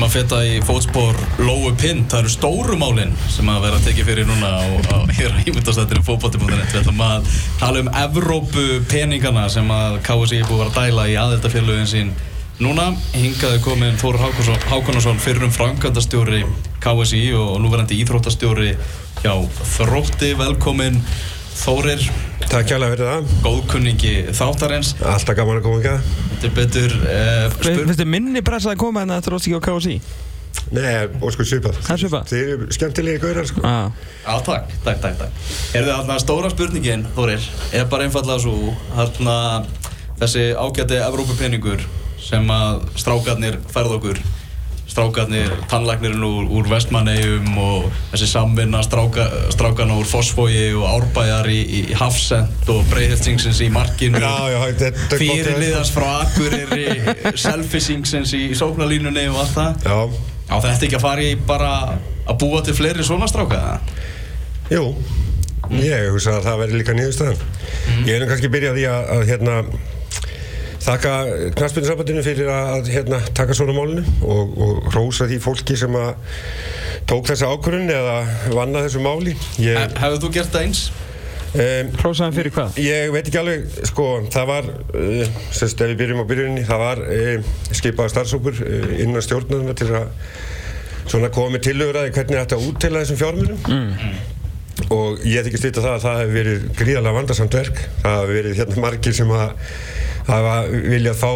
ætlum að feta í fótspor Lóu Pind, það eru stórumálinn sem að vera að tekið fyrir núna á, á hér á ímyndastættinu fótbóti.net Við ætlum að tala um Evrópu peningana sem að KSI búið að dæla í aðeldafélögin sín Núna. Hingaði komin Þór Hákonarsson fyrrum frangandastjóri KSI og núverandi íþróttastjóri hjá Þrótti, velkomin Þórir Takk kjærlega fyrir það. Góðkunningi þáttarins. Alltaf gaman að koma ekki. Þetta er betur... Uh, Finnst þið minni pressa að koma hérna eftir Róstíki og KSI? Nei, og sko svipað. Það er svipað? Þið eru skemmtilegi gaurar sko. Ah. Já, takk, takk, takk, takk. Er þið alltaf stóra spurningin, Þórir, er bara einfallega svo, hérna, þessi ágæti Evrópupenningur sem að strákarnir færð okkur strákarnir, tannlæknirinn úr, úr vestmannegjum og þessi samvinna stráka, strákarna úr Fossfói og Árbæjar í, í Hafsend og Breiðhelstingsins í Markinu fyrirliðast frá Akureyri Selfisingsins í sóknarlínunni og allt það Já. Á þetta ekki að fara í bara að búa til fleiri svona stráka? Jú, ég hugsa að það verði líka nýðustöðan mm. Ég er nú kannski byrjað í að, að hérna þakka knastbyrjusambandinu fyrir að hérna, taka svona málunum og, og hrósa því fólki sem að tók þessa ákvörðun eða vanna þessu máli ég, Hefðu þú gert það eins? Um, Hrósaðan fyrir hvað? Ég veit ekki alveg, sko, það var uh, semst ef við byrjum á byrjunni það var uh, skipað starfsókur uh, innan stjórnarna til að svona komið tilögraði hvernig þetta úttila þessum fjármunum mm. Og ég þykist vita það að það hefur verið gríðarlega vandarsamt verk það hefur verið hérna margir sem að hafa viljað fá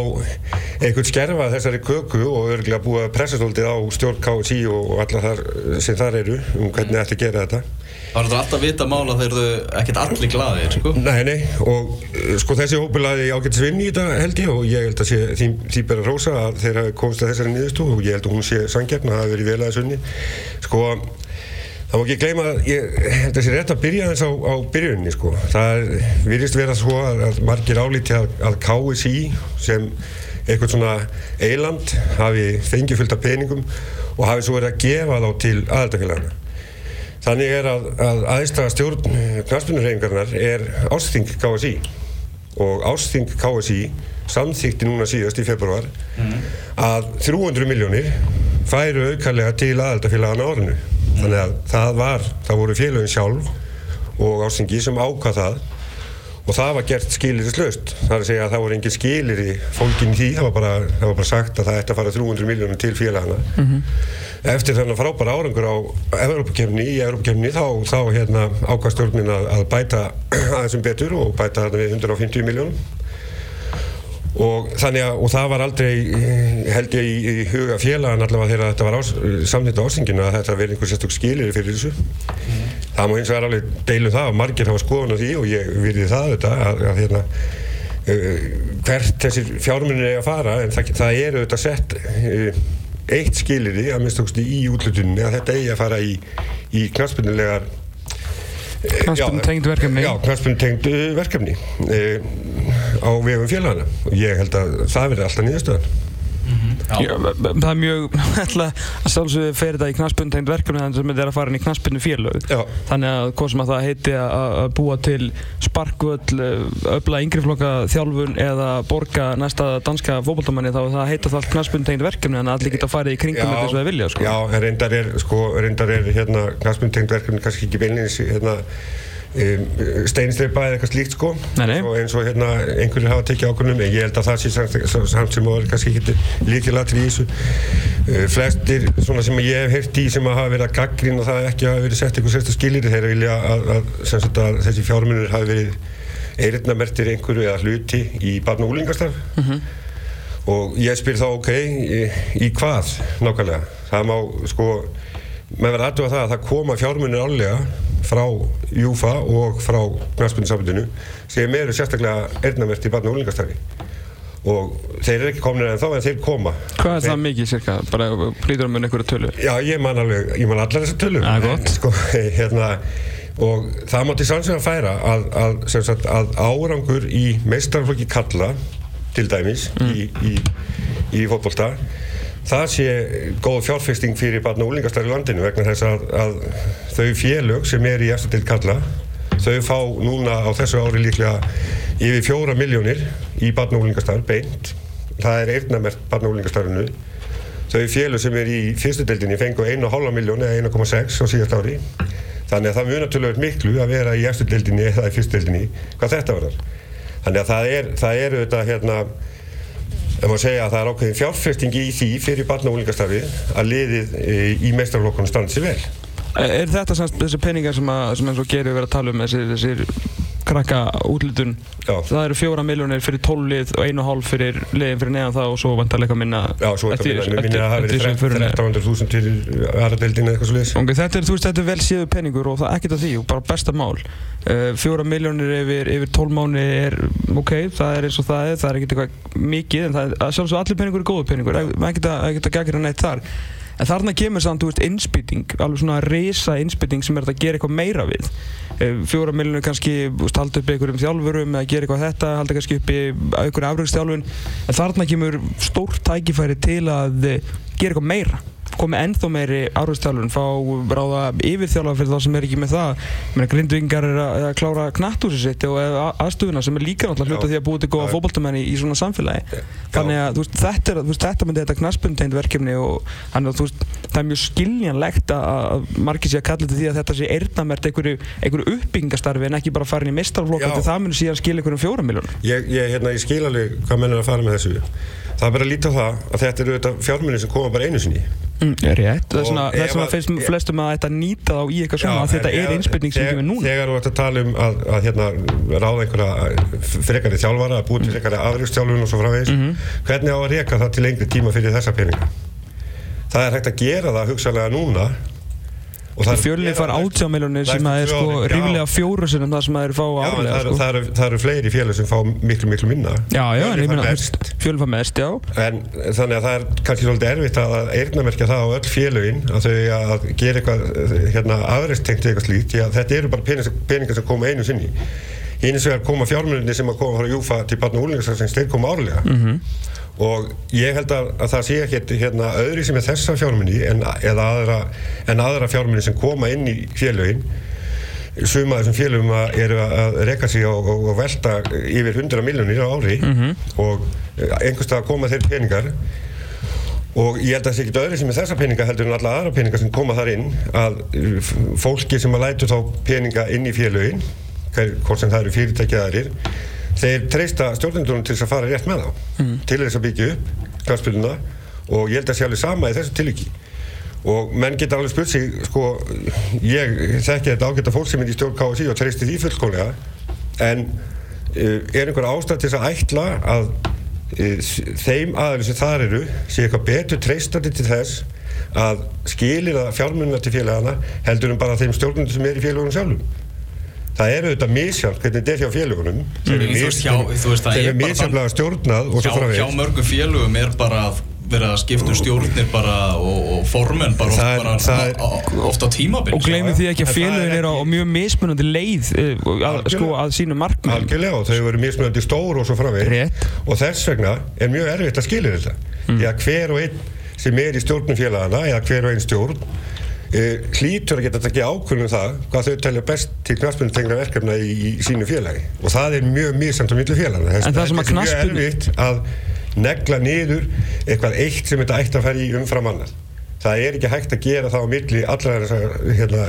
einhvern skerfa þessari köku og örgulega búið að pressa svolítið á stjórn KSI og alla þar sem þar eru um hvernig þetta gera þetta Það var alltaf að vita mála þegar þau ekkert allir glaðir, sko? Nei, nei, og sko þessi hópilaði ágætt svinn í þetta held ég og ég held að sé því, því bara rosa að þeir hafi komist að þessari niðurstú og ég held að hún sé sangjarn að það hafi verið vel aðeins unni. Sko, Það má ekki gleyma ég held að það sé rétt að byrja þess á, á byrjunni sko. Það virðist vera svo að, margir álíti að, að KSI sem eitthvað svona eiland hafi fengið fullt af peningum og hafi svo verið að gefa þá til aðaldafélagana. Þannig er að, að aðeinstakar stjórn knarspunurreifingarnar er ásþing KSI og ásþing KSI samþýtti núna síðast í februar mm. að 300 miljónir færu aukarlega til aðaldafélagana árinu þannig að það var, það voru félagin sjálf og ástingi sem ákvað það. Og það var gert skilirislaust það er að segja að það voru engin skilir í fólkin því, það var, bara, það var bara sagt að það ætti að fara 300 miljónum til félagana. Mm -hmm. eftir þannig frábæra árangur á Evrópakefni, í Evrópakefni þá, þá hérna, ákvað stjórnin að, að bæta aðeins um betur og bæta þarna við 150 miljónum og þannig að, og það var aldrei held ég í, í huga félagan allavega þegar þetta var ás, samtitt á ástinginu að þetta verði einhver sérstök skilir fyrir þessu mm. það má eins og er alveg deilum það og margir hafa skoðun á því og ég virði það þetta að, að hérna uh, hvert þessir fjármunni er að fara en það, það er auðvitað sett uh, eitt skiliri að minnst í útlutunni að þetta eigi að fara í, í knastbundulegar Knastbundtengd verkefni Já, knastbundtengd verkefni e, á vegum félagana ég held að það verði alltaf nýðastöðan. Það er mjög að sjálfsögðu fer þetta í knastbundtengd verkefni þannig sem þetta er að fara inn í knastbundu félög. Þannig að hvað sem að það heiti að búa til sparkvöld öfla yngriflokka þjálfun eða borga næsta danska fókbaldamanni þá það heita það allt knastbundtengd verkefni þannig að allir geta að fara í kringum þetta og það vilja sko. Já, reyndar er, sko, er hérna, knastbundtengd verkefni kannski ekki beinleins hérna Um, steinstreipa eða eitthvað slíkt sko nei, nei. eins og hérna einhverju hafa tekið ákvörnum en ég held að það sé samt, samt sem að kannski ekki líkilatri í þessu uh, flestir svona sem ég hef heyrt í sem að hafa verið að gaggrín og það ekki hafa verið sett eitthvað sérstu skilir þeir vilja að, að, að, að þessi fjármunir hafi verið eiriðnamertir einhverju eða hluti í barn og úlingastarf mm -hmm. og ég spyr þá ok í, í hvað nákvæmlega það má sko með verið aðtöfa það að það koma fjármunir álega frá Júfa og frá knastbundinsambundinu sem eru sérstaklega erðnavert í barn og úlingastarfi og þeir eru ekki komin en þá en þeir koma Hvað er það mikið cirka? Bara plýtur um einhverju tölu? Já, ég man alveg, ég man allar þessar tölu Já, gott sko, hérna, og það mátti sannslega færa að, að, sagt, að árangur í meistarflokki kalla til dæmis mm. í, í, í fótbolta það sé góð fjárfesting fyrir barn og úlingastar í landinu vegna þess að, að þau félög sem er í eftir til kalla þau fá núna á þessu ári líklega yfir fjóra miljónir í barn og úlingastar beint. Það er eirnamert barn og úlingastarinu þau félug sem er í fyrstudeldinni fengu 1,5 miljón eða 1,6 á síðast ári. Þannig að það mjög naturlega miklu að vera í eftirdeldinni eða í fyrstudeldinni hvað þetta var þannig að það er, það er auðvitað hérna ef maður segja að það er ákveðin fjárfestingi í því fyrir barna og úlingastarfi að liðið e, í mestrarflokkunum standi sér vel. Er þetta semst þessi peningar sem, að, sem eins og gerir verið að tala um þessir, þessir krakka útlutun það eru fjóra miljónir fyrir tólið og einu hálf fyrir liðin fyrir neðan það og svo vantarleika minna Já, svo eftir, það hefur verið 13.000 til aðradeildin eða eitthvað svo leiðis okay, Þetta er, þú veist, þetta er vel síðu peningur og það er ekkert af því og bara besta mál. Uh, fjóra miljónir yfir, yfir tól mánu er ok, það er eins og það er það er ekkert eitthvað mikið en það er sjálfsög allir peningur er góðu peningur, ekkert að gegna neitt þar en þarna kemur samt, þú veist, innspýting alveg svona reysa innspýting sem er að gera eitthvað meira við. Eh, fjóra miljónir kannski, halda upp einhverjum þjálfurum eða gera eitthvað þetta, halda kannski upp í einhverju afræðstjálfun en þarna kemur stórt tækifæri til að gera eitthvað meira komið ennþá meiri árvistjálfun fá ráða yfirþjálfa fyrir þá sem er ekki með það. Menna, grindvingar er að, að klára knattúsi sitt og aðstufuna sem er líka náttúrulega hluta því að búið til góða fókbaltamenni í svona samfélagi. Þannig að veist, þetta, veist, þetta myndi þetta knaspuntegnd verkefni og hann, veist, það er mjög skiljanlegt að margir sé að kalla þetta því að þetta sé erðnamert einhverju, einhverju uppbyggingastarfi en ekki bara farin í mistarflokk og það myndir síðan skilja einhverjum fjóra miljón Ég, ég, hérna, ég skil alveg hvað mennir að fara með þessu. Það er bara að líta á það að þetta eru fjármunni sem koma bara einu sinni. Mm, rétt, það er svona það sem að finnst flestum að þetta nýta þá í eitthvað svona að þetta er einspilning sem kemur núna. Þegar þú ert að tala um að, að hérna, ráða einhverja frekari þjálfara að búið til frekari aðriðstjálfun og svo framvegis mm -hmm. hvernig á að reyka það til lengri tíma fyrir þessa peninga það er hægt að gera það hugsalega núna. Fjölnir far átjámiljónir sem að er sko rífilega fjóru sinum það sem að er fá árlega það, sko. það, það eru fleiri fjölnir sem fá miklu miklu minna. Já, já, en ég minna fjölnir far mest, já. En þannig að það er kannski svolítið erfitt að eirnamerkja það á öll fjölugin að þau að gera eitthvað hérna aðreisttengt eitthvað slíkt þetta eru bara peningar sem koma einu sinni Hínins vegar koma fjármjölunni sem að koma frá Júfa til barna og úrlingarsins þeir koma árlega. Mm -hmm og ég held að, að það sé ekki hérna öðri sem er þessa fjármunni en, aðra, en aðra fjármunni sem koma inn í félögin. Suma þessum félögum eru að reyka sig og, og, og velta yfir 100 miljónir á ári. Mm -hmm. og einhverstað koma þeir peningar. Og ég held að það sé ekki öðri sem er þessa peninga heldur en alla aðra peninga sem koma þar inn að fólki sem að lætu þá peninga inn í félögin hvort sem það eru fyrirtækjaðarir þeir treysta stjórnendunum til að fara rétt með þá mm. til þess að byggja upp knarspiluna og ég held að sé alveg sama í þessu tilviki og menn geta alveg spurt sig sko, ég þekki þetta ágætt að fólk sem er í stjórn KSI og treysti því fullkónlega en uh, er einhver ástæð til þess að ætla að uh, þeim aðeins sem þar eru sé eitthvað betur treystandi til þess að skilir það fjármunna til félagana heldur en bara þeim stjórnendur sem er í félagunum sjálfum það er auðvitað mísjöld hvernig þetta er hjá félagunum þeir eru mísjöldlega stjórnað og svo frá hjá mörgum félagum er bara að vera að skipta um stjórnir bara og, og formen bara, það, bara það er, ofta á tímabili og glemir því ekki að félagin er á mjög mismunandi leið uh, að, sko, að sínu markmenn algjörlega og þau eru mismunandi stór og svo framveg og þess vegna er mjög erfitt að skilja þetta. Mm. því að hver og einn sem er í stjórnum félagana eða hver og einn stjórn Eh, hlítur að geta að tekja ákvörðum um það hvað þau telja best til knastbundutengra verkefna í, í sínu félagi. Og það er mjög mjög samt á millu félagana þess að það er mjög erfitt að negla niður eitthvað eitt sem þetta ætti að fara í umfram annar það er ekki hægt að gera það á milli allra þessar hérna,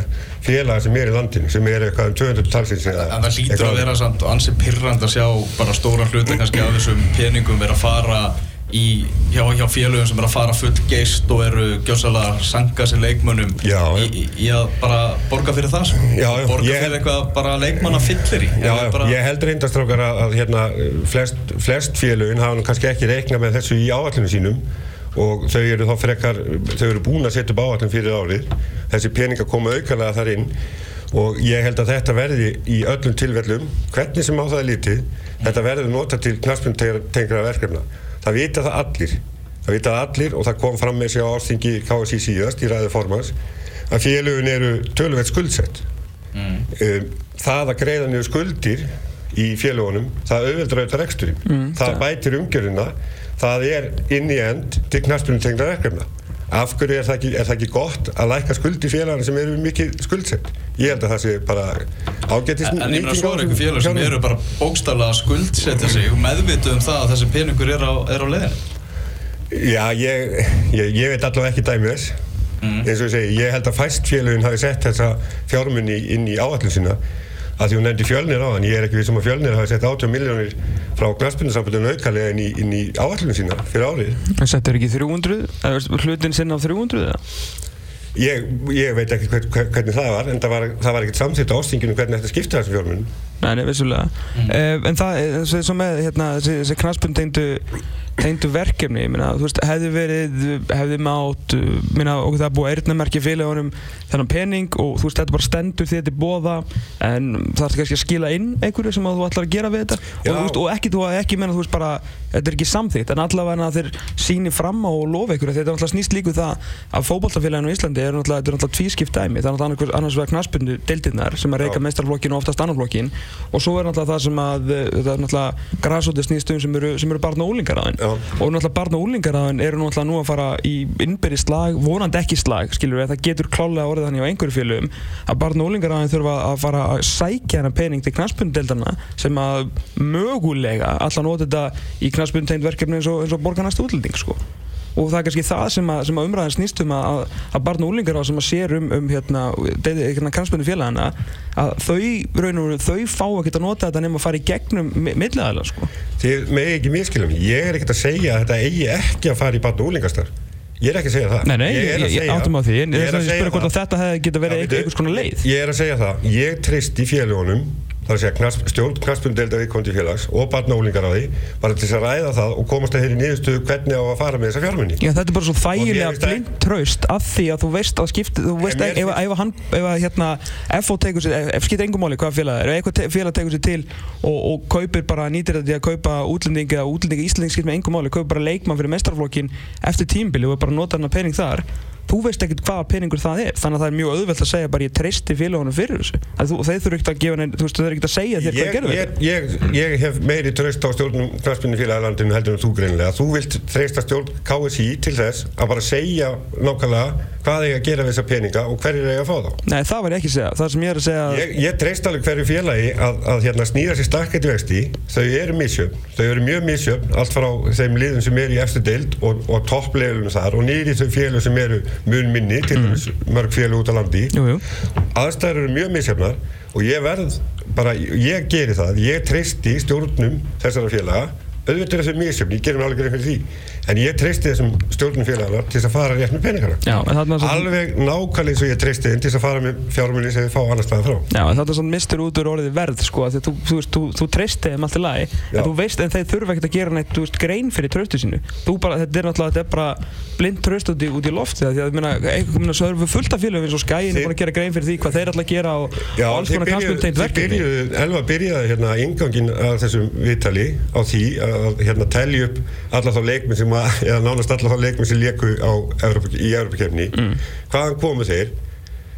félaga sem er í landinu sem er eitthvað um 200 talsins en það hlítur að vera samt ansið pirrand að sjá bara stóra hluta kannski af þessum peningum vera að fara í, hjá, hjá félögum sem er að fara full geist og eru gjósalega sanga sér leikmönnum já, í, í, að bara borga fyrir það sko. já, já, borga fyrir held, eitthvað bara leikmanna fyllir í bara... Ég held reyndastrákar að, að hérna, flest, flest félögin hafa kannski ekki reikna með þessu í áallinu sínum og þau eru þá frekar þau eru búin að setja upp áallin fyrir árið. Þessi peninga koma aukalega þar inn og ég held að þetta verði í öllum tilvellum hvernig sem á það er lítið þetta verður nota til knaspuntengra verkefna það vita það allir. Það vita það allir og það kom fram með sig á ástingi KSI síðast í ræðu formans að félögun eru tölveit skuldsett. Mm. um, það að greiða niður skuldir í félögunum það auðveldur auðvitað reksturinn. Mm, það, það bætir umgjöruna það er inn í end til knastunum tengna verkefna af hverju er það ekki, er það ekki gott að læka skuldi félagana sem eru mikið skuldsett? Ég held að það sé bara ágættist en, ég meina svo er einhver félag sem eru bara bókstaflega skuldsetja sig. Og meðvita um það að þessi peningur er á, er á leðinu Já, ég, ég, ég veit allavega ekki dæmið þess. Mm. eins og ég segi, ég held að fæst félagin hafi sett þessa fjármunni inn í áallin sína að því hún nefndi fjölnir á hann ég er ekki við sem að fjölnir hafi sett 80 miljónir frá glansbyrnusambundinu auðkallega inn í, í áallinu sína fyrir árið Það settur ekki 300? Eða hlutin sinna á 300 eða? Ég, ég veit ekki hvern, hvernig það var en það var, var ekkert samþitt á ástinginu hvernig þetta skipta þessum fjármunum Nei, nei, vissulega mm. uh, En það, með hérna, þessi knastbund tengdu verkefni, ég meina, þú veist, hefði verið, hefði mátt, minna, okkur það er búið að eirnamerkja félagunum þennan pening og þú veist, þetta bara stendur því þetta er bóða en það er kannski að skila inn einhverju sem þú ætlar að gera við þetta? Og, veist, og ekki, þú ekki menna, þú veist, bara, þetta er ekki samþýtt en allavega þeir síni fram á og lofa einhverju, þetta er náttúrulega snýst líku það að fókbaltafélaginu í Íslandi er náttúrulega, er tvískipt dæmi, það er náttúrulega annars vegar knaspundu deildirnar sem að reyka meistarflokkin og oftast annarflokkin og svo er náttúrulega það sem að, þetta er náttúrulega græsóti snýstum sem eru, sem eru barn og úlingar aðeins og náttúrulega barn og úlingarraðin eru náttúrulega nú að fara í innbyrði slag, vonandi ekki slag skilur við, það getur klálega orðið þannig á einhverju félögum að barn og úlingarraðin þurfa að fara að sækja hana pening til knastbundeldana sem að mögulega allan óta þetta í knastbundtegnd verkefni eins og, og borgarnæst útlending sko og það er kannski það sem að, að umræðin snýst um að, að barn og úlingar á sem að sér um, um hérna, hérna kransbunni félagana að þau, raun og raun, þau fá ekkert að nota þetta nefnum að fara í gegnum milliðaðila sko. Þið með ekki miskilum, ég er ekkert að segja að þetta eigi ekki að fara í barn og úlingastar Ég er ekki að segja það. Nei, nei, ég, ég áttum á því. Ég er að segja það. Ég er að segja það. Ég trist í félagunum það er að segja knast, stjórn knastbundelda viðkondi félags og barnálingar á því bara til þess að ræða það og komast að þeirri nýðustu hvernig á að fara með þessa fjármunni Já þetta er bara svo þægilega blind traust af því að þú veist að skipta þú veist ef, ef, ef, hann, ef að hérna FO tegur sér, ef skiptir engum máli hvað félag er. Ef eitthvað félag tegur sér til og, og kaupir bara nýtir þetta í að kaupa útlendingi eða útlendingi íslending skipt með engum máli kaupir bara leikmann fyrir mestrarflokkin eftir tímbili og bara nota hann að pening þar þú veist ekkert hvaða peningur það er þannig að það er mjög auðvelt að segja bara ég treysti félagunum fyrir þessu. Þú, þeir þurfu ekkert að gefa neina þú veist þau þurfu ekkert að segja þér hvað gerur ég, ég, ég hef meiri treyst á stjórnum knastbyrnu félagalandinu heldur en þú greinilega. Þú vilt treysta stjórn KSI til þess að bara segja nákvæmlega hvað er að gera við þessa peninga og hverju er að fá þá. Nei það var ég ekki að segja. Það sem ég er að segja Ég, ég treyst alveg hverju félagi að, að hérna, snýra sér stakkætti vexti. Þau eru misjöfn. Þau eru mjög misjöfn allt frá þeim liðum sem eru í eftir deild og, og toppleilum þar og nýri þau félagum sem eru mun minni til mm. mörg félag út á landi aðstæður eru mjög misjöfnar og ég verð bara, ég geri það ég treysti stjórnum þessara félaga auðvitað er þessu misjöfn, ég gerum alveg fyrir því. En ég treysti þessum stjórnum félagar til þess að fara rétt með peningana alveg nákvæmlega eins og ég treysti þeim til þess að fara með fjármunni sem þið fá annar staðar frá. Já, en þetta er svona mistur út úr orðið verð sko, þú, þú, þú, þú treysti þeim alltaf lagi en þú veist, en þeir þurfa ekkert að gera neitt veist, grein fyrir tröstu sínu. Bara, þetta er náttúrulega, bara blind tröst út í, út í lofti því að erum við fullt af félagum eins og skæin er búin að gera grein fyrir því hvað þeir að gera og, Já, og alls konar kannspunteint verkefni. Elva byrjaði hérna að hérna telja upp alla þá leikminn sem að, eða nánast alla þá leikminn sem leku á, í Európa-kefni mm. hvaðan komu þeir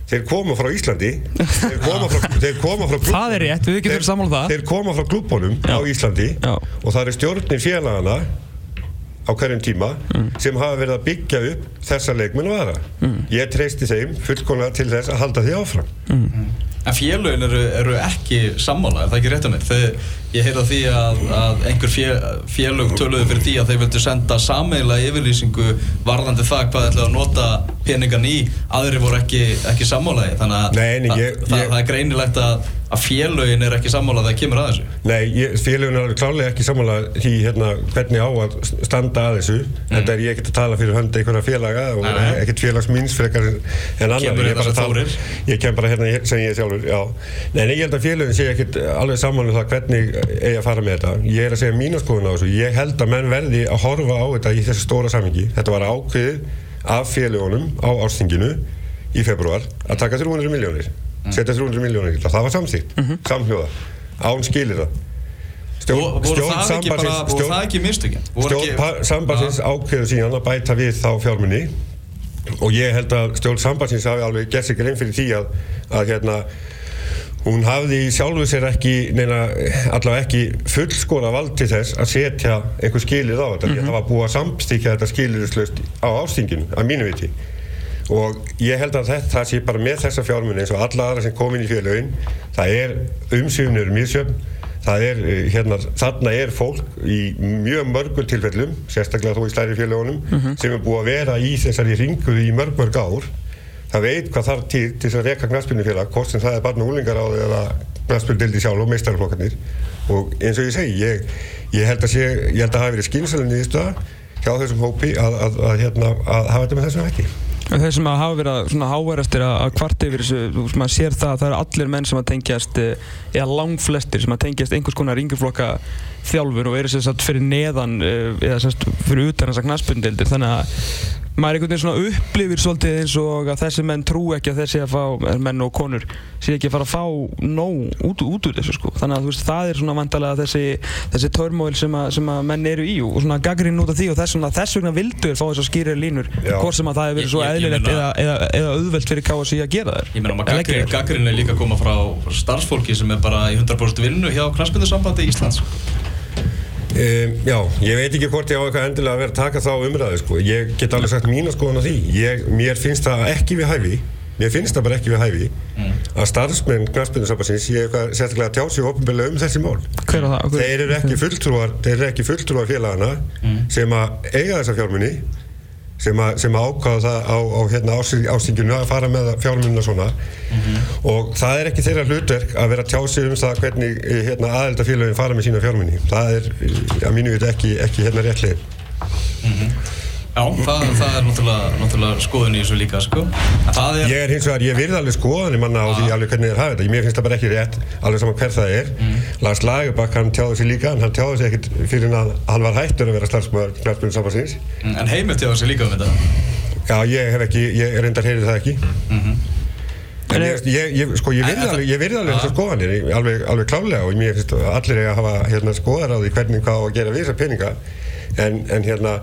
þeir koma frá Íslandi þeir koma frá, þeir koma frá það er rétt, við getum saman það þeir koma frá klubunum á Íslandi Já. og það er stjórnir félagana á hverjum tíma mm. sem hafa verið að byggja upp þessa leikmenn og aðra mm. ég treysti þeim fullkonlega til þess að halda því áfram mm. En félagin eru, eru ekki sammála, er það ekki rétt mér? Þegar ég heyrða því að, að einhver félag töluði fyrir því að þeir vildu senda sammeila yfirlýsingu varðandi það hvað þeir ætlaði að nota peningan í, aðri voru ekki, ekki sammálaði, þannig að Nei, ég, það, það, það er greinilegt að að félögin er ekki sammálað þegar það kemur að þessu? Nei, félögin er klálega ekki sammálað í hérna, hvernig á að standa að þessu. Mm. þetta er ég ekkert að tala fyrir hönd einhverja félaga og ekkert félagsmýnsfrekar en annar ég, tala, ég kem bara hérna sem ég sjálfur Nei, en ég held að félögin sé ekkert alveg sammálað um það hvernig eigi að fara með þetta. Ég er að segja mína skoðun á þessu. Ég held að menn verði að horfa á þetta í þessu stóra samhengi. Þetta var ákveðið af félögunum á árstinginu í februar að taka 300 miljónir setja 300 miljónir það var samþýtt, mm -hmm. samhljóða án skilir það stjórn, stjórn sambansins mistökinn? stjórn sambansins ákveðu síðan að bæta við þá fjármunni og ég held að stjórn sambansins hafi alveg gert sig grein fyrir því að, að hérna hún hafði sjálfuð sér ekki neina, allavega ekki fullskóla vald til þess að setja einhver skilir á þetta. Mm -hmm. það var búið að samstíkja þetta skilirislöst á ástinginu, að mínu viti og ég held að þetta sé bara með þessa fjármunni eins og alla aðra sem kom inn í félagin það er umsýfnur mjög sjöfn það er, eh, hérna, þarna er fólk í mjög mörgum tilfellum, sérstaklega þó í slæri félagunum, mm -hmm. sem er búið að vera í þessari ringuði í mörg mörg ár. Það veit hvað þarf tíð til þess að reyka knastbyrnufélag, hvort sem það er barn og úlingar á því eða knastbyrndildi sjálf og meistarflokkarnir. Og eins og ég segi, ég, ég held að, sé, ég held að hafa verið skynsælinn í því stöða hjá þessum hópi að, að, að hérna, hafa þetta með þessum ekki. Þeir sem hafa verið svona háværastir að kvart yfir þessu, maður sér það að það eru allir menn sem að tengjast, eh, eða langflestir sem að tengjast einhvers konar yngjurflokka þjálfur og eru sérstaklega fyrir neðan eh, eða sérstaklega fyrir utan þessa knaspundildir þannig að maður einhvern veginn svona upplifir svolítið eins og að þessi menn trú ekki að þessi að fá, menn og konur sé ekki að fara að fá nóg út, út úr þessu sko. Þannig að þú veist það er svona vantalega þessi, þessi törmóil sem, sem að menn eru í og svona gaggrinn út af því og þess, svona, þess vegna vildur fá þess að skýra línur hvort sem að það hefur verið svo eðlilegt eða, eða, eða auðvelt fyrir KSI að gera þær Ég meina maður gaggrinn er líka að koma frá starfsfólki sem er bara í 100% vinnu hjá knastbyndarsambandi Íslands Um, já, ég veit ekki hvort ég á eitthvað endilega að vera að taka þá umræðu sko. Ég get alveg sagt mín að skoðan á því. Ég, mér finnst það ekki við hæfi, mér finnst það bara ekki við hæfi mm. að starfsmenn knarspindusabansins ég hef sérstaklega tjáð sér ofinbeglega um þessi mál. Hver er það? Þeir eru ekki fulltrúar, þeir eru ekki fulltrúar félagana mm. sem að eiga þessa fjármunni sem að, sem að ákvaða það á, á hérna, ástinginu að fara með fjármunna svona mm -hmm. og það er ekki þeirra hlutverk að vera tjásið um það hvernig hérna, aðeldafélagin fara með sína fjármunni það er að mínu veit ekki, ekki hérna réttlega mm -hmm. Það, það er náttúrulega, náttúrulega skoðun í þessu líka sko. er... Ég er hins vegar, ég virði alveg skoðunni manna á því alveg hvernig þér hafa þetta. Mér finnst það bara ekki rétt, alveg saman hver það er. Mm. Lars Lagerbakk, hann tjáði sig líka, en hann tjáði sig ekkert fyrir að hann var hættur að vera starfsmöður knarspunum samfansins. Mm. En Heimir tjáði sig líka um þetta? Já, ég hef ekki, ég reyndar heyrið það ekki. Mm -hmm. En ég, ég, ég, sko, ég virði alveg, ég virði alveg þessar skoðanir, alveg, alveg klálega og mér finnst allir eiga að hafa hérna, skoðar á því hvernig hvað á að gera við þessar peninga en, en hérna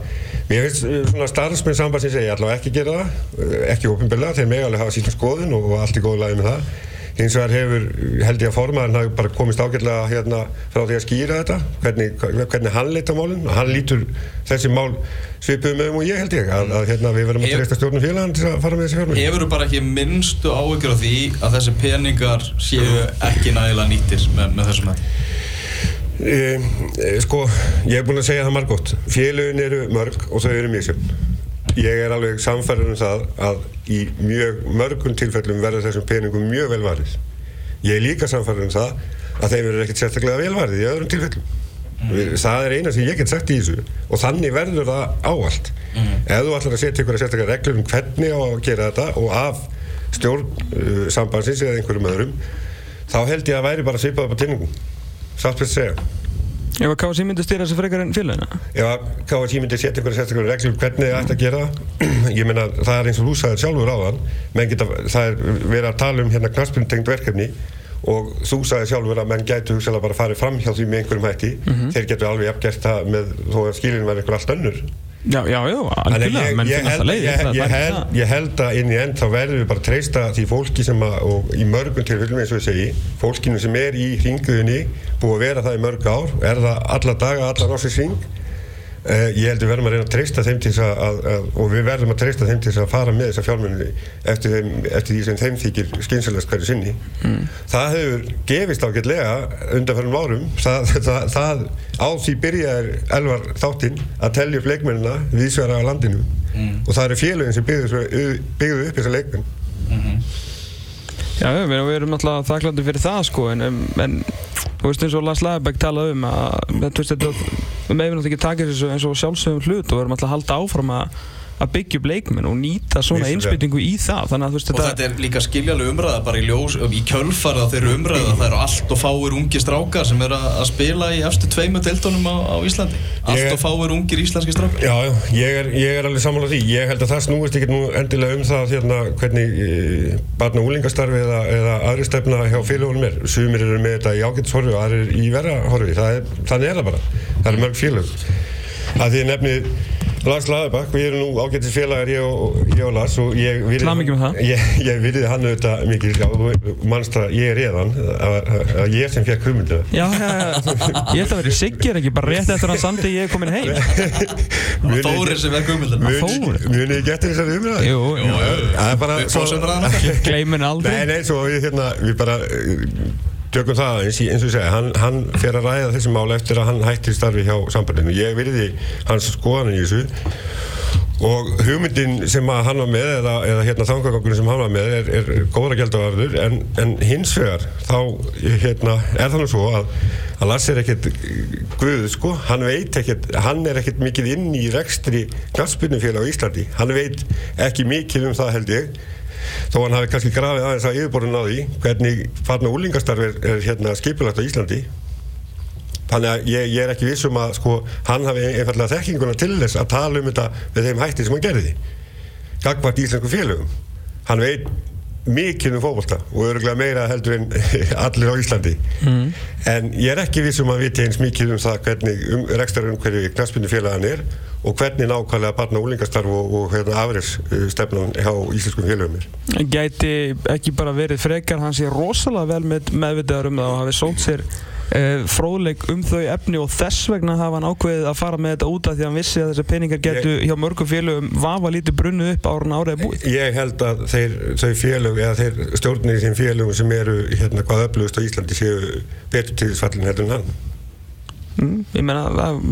Mér finnst eh, svona starfsmenn sambandsins segja allavega ekki gera það, eh, ekki ofinbillega, þeir með alveg hafa síðan skoðun og allt er góð lagi með það. Hins vegar hefur, held ég að formaðurinn hafi bara komist ágjörlega hérna frá því að skýra þetta, hvernig, hvernig hann leita málinn og hann lítur þessi mál svipuð með um og ég held ég að, að hérna, við verðum að treysta stjórnum félagann til að fara með þessi fjármenn. Hefur þú bara ekki minnstu áhyggjur á því að þessi peningar séu ekki nægilega nýttir með, með þessum hætti? E, e, sko, ég hef búin að segja það margótt. Félögin eru mörg og þau eru mjög sjöfn. Ég er alveg samfærður um það að í mjög mörgum tilfellum verður þessum peningum mjög velvarið. Ég er líka samfærður um það að þeim verður ekkert sérstaklega velvarið í öðrum tilfellum. Mm. Það er eina sem ég get sagt í þessu og þannig verður það áallt. Mm. Ef þú ætlar að setja ykkur að sérstaklega reglur um hvernig á að gera þetta og af stjórn uh, sambansins eða einhverjum öðrum, þá held ég að væri bara svipað Sátt fyrir að segja. Ef að KSI myndi styrja þessu frekar en félagina? Ef að KSI myndi setja einhverja sérstaklega reglum hvernig það ætti að gera ég meina það er eins og þú sagðið sjálfur á þann geta, það er verið að tala um hérna knarspuntengt verkefni og þú sagðið sjálfur að menn gætu hugsalega bara farið fram hjá því með einhverjum hætti mm -hmm. þeir getur alveg afgert það með þó að skilinu verði einhver allt önnur Já, já, já, algjörlega, menn finna alltaf leið ég, ég, held, ég held að inn í end þá verður við bara að treysta því fólki sem að, og í mörgum tilfellum eins og ég segi, fólkinu sem er í hringuðinni, búið að vera það í mörg ár, er það alla daga, alla hring? Uh, ég held að við verðum að reyna að treysta þeim til þess að, að, að og við verðum að treysta þeim til þess að fara með þessa fjármenni eftir, eftir því sem þeim þykir skynsalast hverju sinni. Mm. Það hefur gefist ágætlega undanferðum árum. Það, það, það á því byrjaður elvar þáttinn að tellja upp leikmennina viðsverða á landinu mm. og það eru félagin sem byggðu upp þessa leikmenn. Mm -hmm. Já, við erum náttúrulega þakklandi fyrir það sko en, en þú veist eins og Lars Lagerbæk talaði um að þú veist við meðum náttúrulega ekki taka þessu eins og sjálfsögum hlut og við erum alltaf að halda áfram að að byggja upp leikmenn og nýta svona einsbyttingu í það. Þannig að þú veist þetta og þetta er líka skiljaleg umræða bara í, ljós, í kjölfarða þeirra umræða það eru allt og fáir ungi strákar sem er að spila í eftir tveimu deltónum á, á Íslandi. Allt og fáir ungir íslenski strákar. Já, já, ég er, ég er alveg samanlega því. Ég held að það snúist ekki nú endilega um það hérna, hvernig e, barna úlingastarfi eða, eða aðri stefna hjá félagunum er. Sumir eru með þetta í ágætshorfi og aðri í verahorfi þannig er það bara, það er mörg félag að því nefnið Lars Laðabak, við erum nú ágættis félagar ég og, ég og Lars og ég virði virði hann auðvitað mikið já, mannst að ég er eðan að ég sem fekk hugmyndu Já, já, já, ég ætla að vera siggir ekki bara rétt eftir að sandi ég er komin heim. Þórið sem fekk hugmyndu Þórið Muni ég geta þessari hugmyndu? Jú, jú. Það er bara Gleimin aldrei. Nei, nei, svo við hérna, við bara tökum það eins, eins og ég segja, hann, hann fer að ræða þessi mál eftir að hann hættir starfi hjá sambandinu. Ég virði hans skoðan í þessu og hugmyndin sem hann var með eða, eða hérna þangagangunum sem hann var með er, er góðra gældavarður en, en hins vegar þá hérna, er það nú svo að, að Lars er ekkert guð sko, hann veit ekkert, hann er ekkert mikið inn í rekstri knallspunnumfélag á Íslandi, hann veit ekki mikið um það held ég þó hann hafi kannski grafið aðeins að yfirborðun á því hvernig farna úlingastarf er, er hérna, skipilagt á Íslandi. Þannig að ég, ég er ekki vissum að sko, hann hafi einfallega þekkinguna til þess að tala um þetta með þeim hætti sem hann gerði. Gagvart íslensku félögum. Hann veit mikið um fókbalta og öruglega meira heldur en allir á Íslandi mm. en ég er ekki vissum að viti eins mikið um það hvernig um, rekstarun hverju knaspinu félagan er og hvernig nákvæmlega barna úlingastarf og, og hérna afriðsstefnan hjá íslenskum félögum er Gæti ekki bara verið frekar hans ég rosalega vel með meðvitaður um það og hafi sónt sér fróðleik um þau efni og þess vegna hafa hann ákveðið að fara með þetta út af því að hann vissi að þessar peningar getur hjá mörgum félögum vafa lítið brunnu upp árun árið búið. Ég held að þeir, þau félög eða þeir stjórnir í þeim félögum sem eru hérna hvað öflugust á Íslandi séu betur til þess fallin heldur en hann. Mm, ég meina,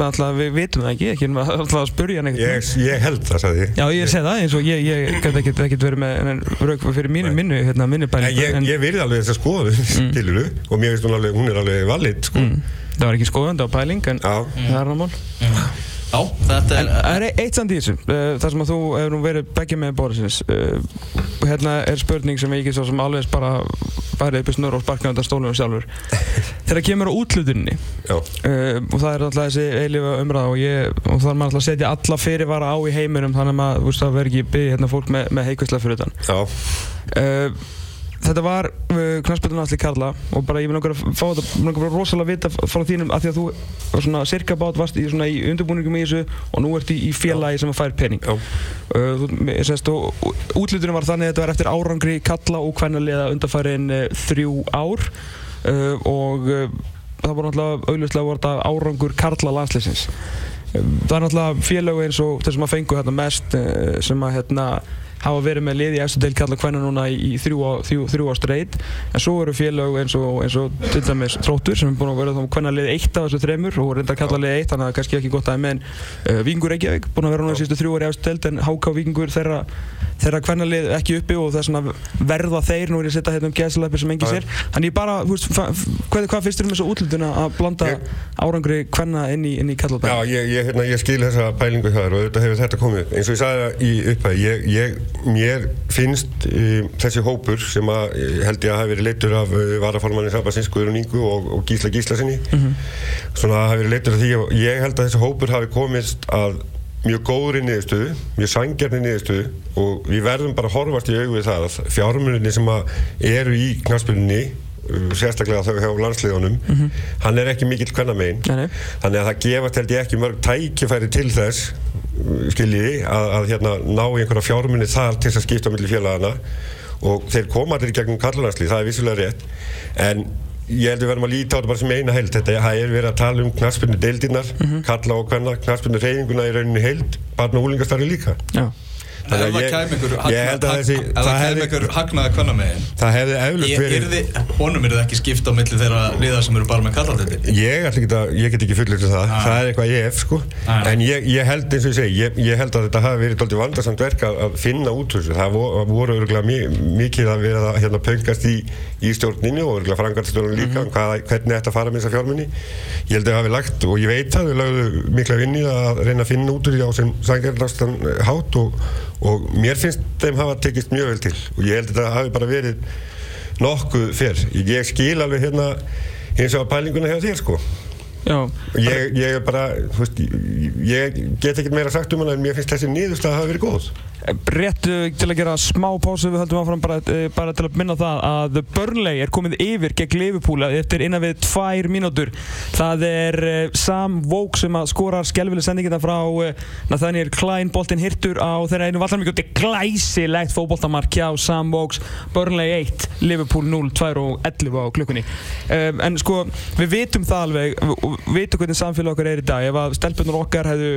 alltaf, við vitum það ekki, ekki alltaf að spurja hann eitthvað. Ég, ég held það, sagði ég. Já, ég segi það eins og ég, ég gæti ekkert ekkert verið með rauk fyrir mínu minnu, hérna, minnu bæling. Ég, en, ég virði alveg þess að skoða mm. tiluru og mér finnst hún alveg, hún er alveg valid, sko. Mm. Það var ekki skoðandi á pæling, en Já. það er námál. Já, þetta er... En það er eitt samt í þessu, uh, þar sem að þú hefur nú verið begge með Borisins. Uh, hérna er spurning sem ég ekki svo sem alveg bara færið upp í snurr og sparkaði undan stólunum sjálfur. Þegar kemur á útlutunni, uh, og það er alltaf þessi eilifa umræða og, ég, og það er maður alltaf að setja alla fyrirvara á í heiminum þannig að maður, það verður ekki byggja hérna, fólk með, með heikvæslega fyrir utan. Já þetta var uh, knastbjörnum allir Karla og bara ég vil náttúrulega fá þetta náttúrulega rosalega vita frá þínum að því að þú var svona cirka bát varst í, í undirbúningum í þessu og nú ert í, í félagi sem að fær pening. Uh, þú, útlutunum var þannig að þetta var eftir árangri Karla og hvernig undanfærin uh, þrjú ár uh, og uh, það voru náttúrulega auðvitað árangur Karla landsleysins um, það er náttúrulega félagi eins og þessum að fengu hérna, mest uh, sem að hérna hafa verið með lið í eftir deil kalla hvernig núna í, þrjú, á, þrjú, þrjú á streit. En svo eru félag eins og, eins og til dæmis Tróttur sem er búin að vera þá hvernig lið eitt af þessu þremur og reynda að kalla lið eitt þannig að það er kannski ekki gott aðeins með uh, Víkingur Reykjavík búin að vera núna í sístu þrjú ári eftir deild en HK Víkingur þeirra þeirra hvernig lið ekki uppi og það er svona verða þeir nú er ég að setja hérna um gæðsleipir sem engi sér. Þannig ég bara, hú veist, hvað, hvað þér um þessu útlutuna að blanda ég, árangri hvernig inn í, í kallabæð? Já, ég, ég, hérna, ég skil þessa pælingu þar og þetta hefur þetta komið eins og ég sagði það í upphæð mér finnst um, þessi hópur sem að held ég að hafi verið leitur af uh, varaformannin Sabassins, Guðrún Ingu og, og Gísla Gíslasinni mm -hmm. svona hafi verið leitur af því og ég held að þessi hópur hafi komist að mjög góður í niðurstöðu, mjög sangjarni niðurstöðu og við verðum bara að horfast í auðvið það að fjármunni sem eru í knarspilunni uh, sérstaklega þau hjá landsliðunum. Mm -hmm. hann er ekki mikill kvennamegin þannig að það gefast held ég ekki mörg tækifæri til þess skiljiði að, að hérna, ná í einhverja fjármunni þar til þess að skipta millir félagana og þeir koma allir í gegnum kallarlandslið, það er vissulega rétt. En ég held að við verðum að líta á þetta bara sem eina heild. Þetta er verið að tala um knarspinnu deildinnar mm -hmm. kalla og hvenna, knarspinnu reyfinguna í rauninni heild, barna og úlingastarri líka. Já Að ég, ég held að þessi Ef það kemur ykkur hagnaða hvernig með einn Það hefði eflust verið Honum er það ekki skipta á milli þeirra liðar sem eru bara með kallaldetti Ég, ég get ekki fullið til það. Ah. Það er eitthvað ég ef sko. Ah. En ég, ég held eins og ég segi Ég held að þetta hafi verið doldið vandarsamt verk að finna út þessu. Það voru örgulega mikið að vera að hérna, pöngast í, í stjórninu og örgulega frangarstjórnum líka mm -hmm. hvað, hvernig þetta fara með þessa fjármunni Ég held að það hafi lagt og ég veit að við lögum mikla vinni að reyna að finna út úr því á sem sangjörnlastan hát og og mér finnst þeim hafa tekist mjög vel til. Og ég held að þetta hafi bara verið nokkuð fyrr ég skil alveg hérna eins og að pælinguna hjá þér sko. Ég, ég er bara veist, ég get ekkert meira sagt um hana en mér finnst þessi nýðust að hafa verið góð Rétt til að gera smá pásu við höldum áfram bara, eh, bara til að minna það að Burnley er komið yfir gegn Liverpool eftir innan við tvær mínútur. Það er eh, Sam Vók sem skorar skjálfileg sendingina frá eh, Nathaniel Klein, boltinn hirtur á þeirra einu vallarmík og þetta er glæsilegt fókbóltamark hjá Sam Vóks Burnley 1, Liverpool 0, 2 og 11 á klukkunni. En sko við vitum það alveg við vitum hvernig samfélag okkar er í dag. Ef að stelpunar okkar hefðu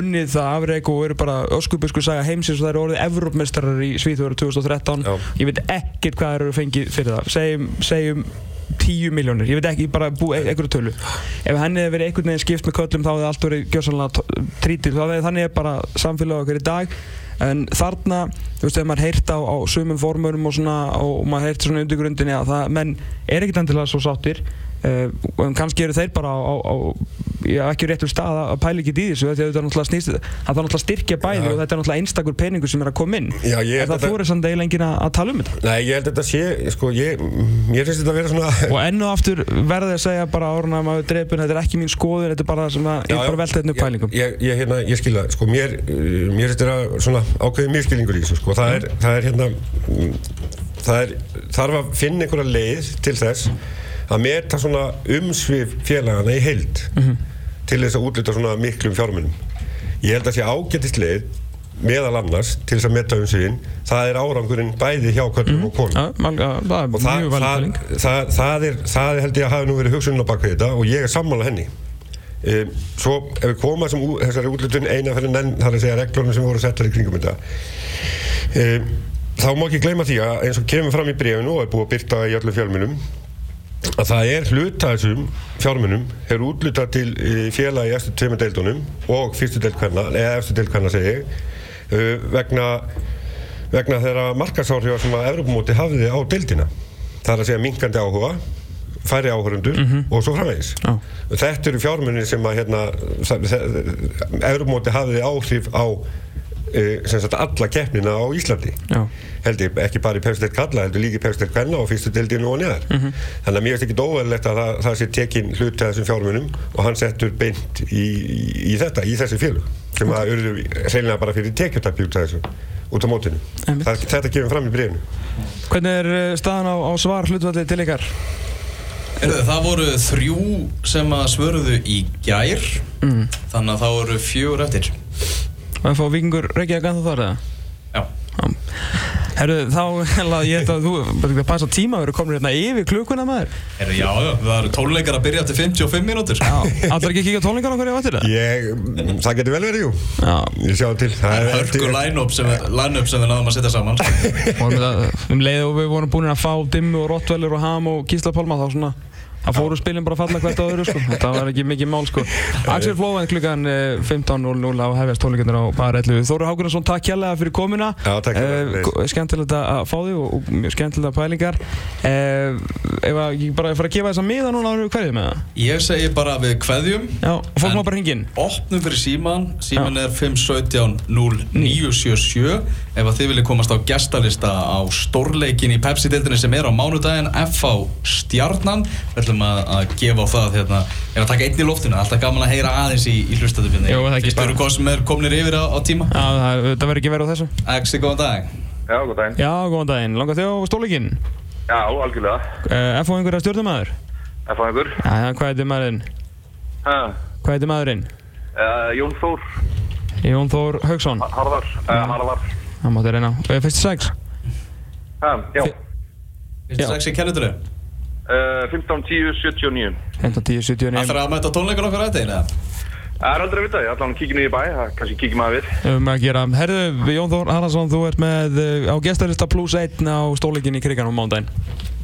unnið það afreg og eru bara öskubusku saga heimsins og það eru orðið Evrópmeistarar í Svíþjóður 2013 Já. ég veit ekkert hvað það eru fengið fyrir það. Segjum, segjum 10 miljónir, ég veit ekki, bara búið e- einhverju tölu. Ef henni hefur verið einhvern veginn skipt með köllum þá hefði allt verið gjörsanlega trítið. Þannig er bara samfélag okkur í dag. En þarna, þú veist, ef maður heirt á, á sumum formörum og svona og maður heirt svona undir grundinni að það, menn er ekkert endilega svo sáttir Og kannski eru þeir bara á, á, á já, ekki réttur stað að pæla ekki í þessu þetta er náttúrulega snýst það er náttúrulega styrkja bæði ja. og þetta er náttúrulega einstakur peningur sem er að koma inn. Já, er það þú er samt eiginlega engin að tala um þetta. Nei, ég held þetta sé, sko, ég ég finnst þetta að vera svona og ennu aftur verði að segja bara áruna maður drefun, þetta er ekki mín skoður, þetta er bara það sem að, ég bara velta þetta upp pælingum. Ég, ég, hérna, ég skilða, sko, mér mér þetta svona ákveðið mjög skilningur í þessu, sko, það er, það er hérna það er, þarf að finna einhverja leið til þess að meta svona umsvið félagana í heild mm -hmm. til þess að útluta svona miklum fjármunum. Ég held að sé ágættist leið meðal annars til þess að meta umsviðin það er árangurinn bæði hjá köllum mm. og konum ja, ja, það það, það, það, er, það er held ég að hafa nú verið hugsunum á baka þetta og ég er sammála henni e, svo ef við komum að þessari útlutun eina fyrir nenn þar að segja reglunum sem voru settar í kringum þetta e, þá má ekki gleyma því að eins og kemur fram í brefinu og er búið að byrta í öllum fjölmunum að það er hluta þessum fjármunum er útluta til eh, félag í eftir tveimur deildunum og fyrstu deild hverna, eða eftir deild hverna segi uh, vegna vegna þeirra markasáhrifar sem að Evropamóti hafiði á deildina það er að segja minkandi áhuga færi áhörundur mm -hmm. og svo framvegis ah. þetta eru fjármunni sem að hérna, Evropamóti hafiði áhrif á sagt, alla keppnina á Íslandi Já. held ég ekki bara í pefstelt kalla heldur líki pefstelt kvenna og fyrstu deildinu og neðar mm -hmm. þannig að mér finnst ekki dóverlegt að það, það sé tekinn hlut að þessum fjármunum og hann settur beint í, í, í þetta, í þessi fjölu sem okay. að urðu reynilega bara fyrir tekjutappi út af þessu út á mótinu það, þetta gefur fram í breyfnu Hvernig er eh, staðan á, á svar hlutvalli til ykkar? Erðu, það voru þrjú sem að svörðu í gær mm. þannig að það voru fjögur eftir það fá vikingur Reykjavík að það þar eða? Já. Herru, þá ég held að þú, bara passa tíma, við erum komin hérna yfir klukuna maður. Herru, já, já, það eru tónleikar að byrja eftir 55 mínútur. Já, allar ekki að kíka tónleikar á hverju vatnir það? Ég, það getur vel verið, jú. Já. Ég sjá til. Það er hörku line-up sem, line sem við náðum að setja saman. og um leið og við vorum búin að fá Dimmu og Rottweiler og Ham og Gísla Pálma þá svona Það fóru spilin bara að falla hvert á öðru sko, þetta var ekki mikið mál sko. Axel Flóven klukkan 15.00 á hefjast tónleikarnir á Bar 11. Þóru Hákunarsson, takk kjærlega fyrir komuna. Já, takk kjærlega. Eh, skemmtilegt að fá þig og mjög skemmtilega pælingar. Eh, ef að ég bara fara að gefa þessa miða núna árið hverju með það? Ég segi bara við hverjum. Já, og fólk má bara hringin. Opnum fyrir síman, síman Já. er 517 0977. Ef að þið viljið komast á gestalista á stórleikin í Pepsi-dildinni sem er á mánudaginn, FH Stjarnan ætlum að, að gefa á það hérna, er að taka einn í loftinu, alltaf gaman að heyra aðeins í, í hlustatöfinni. Fyrst eru hvað sem er kominir yfir á, á tíma? Já, það, það verður ekki verið á þessu. Exi, góðan dag. Já, góðan daginn. Já, góðan daginn. Langar þið á stólikinn? Já, algjörlega. Uh, eh, FH einhver að stjórnumæður? FH einhver. Já, hvað heitir maðurinn? Hæ? Hvað heitir maðurinn? Uh, Jón Þór. Jón Þór Haugsson? Harðar. Uh, Harðar. Það mátti reyna. Fyrstu sex? Hæ, já. Fyrstu sex í kennutölu? 15, 10, 79 15, 10, 79 Það þarf að mæta tónleikar okkar að þetta Það er aldrei að vita, ég ætla að kíkja niður í bæ, það kannski kíkja maður við. Við höfum að gera. Herðu, Jón Þór Haraldsson, þú ert með eh, á gestarista plus 1 á stóleikin í krigan á mándaginn.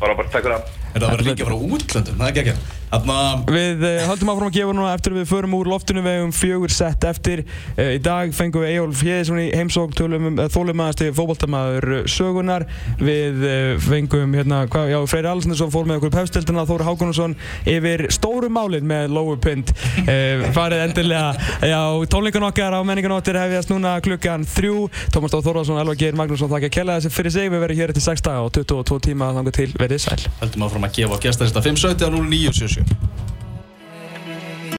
Bara bara, takk fyrir það. Er það að vera líka frá útlöndum? Það er ekki ekki. Þarna... Við uh, höldum áfram að gefa núna eftir að við förum úr loftinu við um fjögur sett eftir. Uh, í dag fengum við Ejólf Hjeðsson í heimsók um, uh, þólumæðasti fókbaltamaður sögunar. Við fengum hérna, hva, já, Freyri Allsnesson fór með okkur pefstildina, Þóri Hákonarsson yfir stóru málinn með Lower Pint. Farið endilega, já, tónleikan okkar á menninganóttir hefjast núna klukkan þrjú. Tómas Dóð Þórðarsson, Elva Geir Magnússon, þakka að kella þessi fyrir sig. Við verðum hér eftir 6 daga og 22 tíma þangar til verið sæl. Höldum áfram að gefa gestarista 570 0977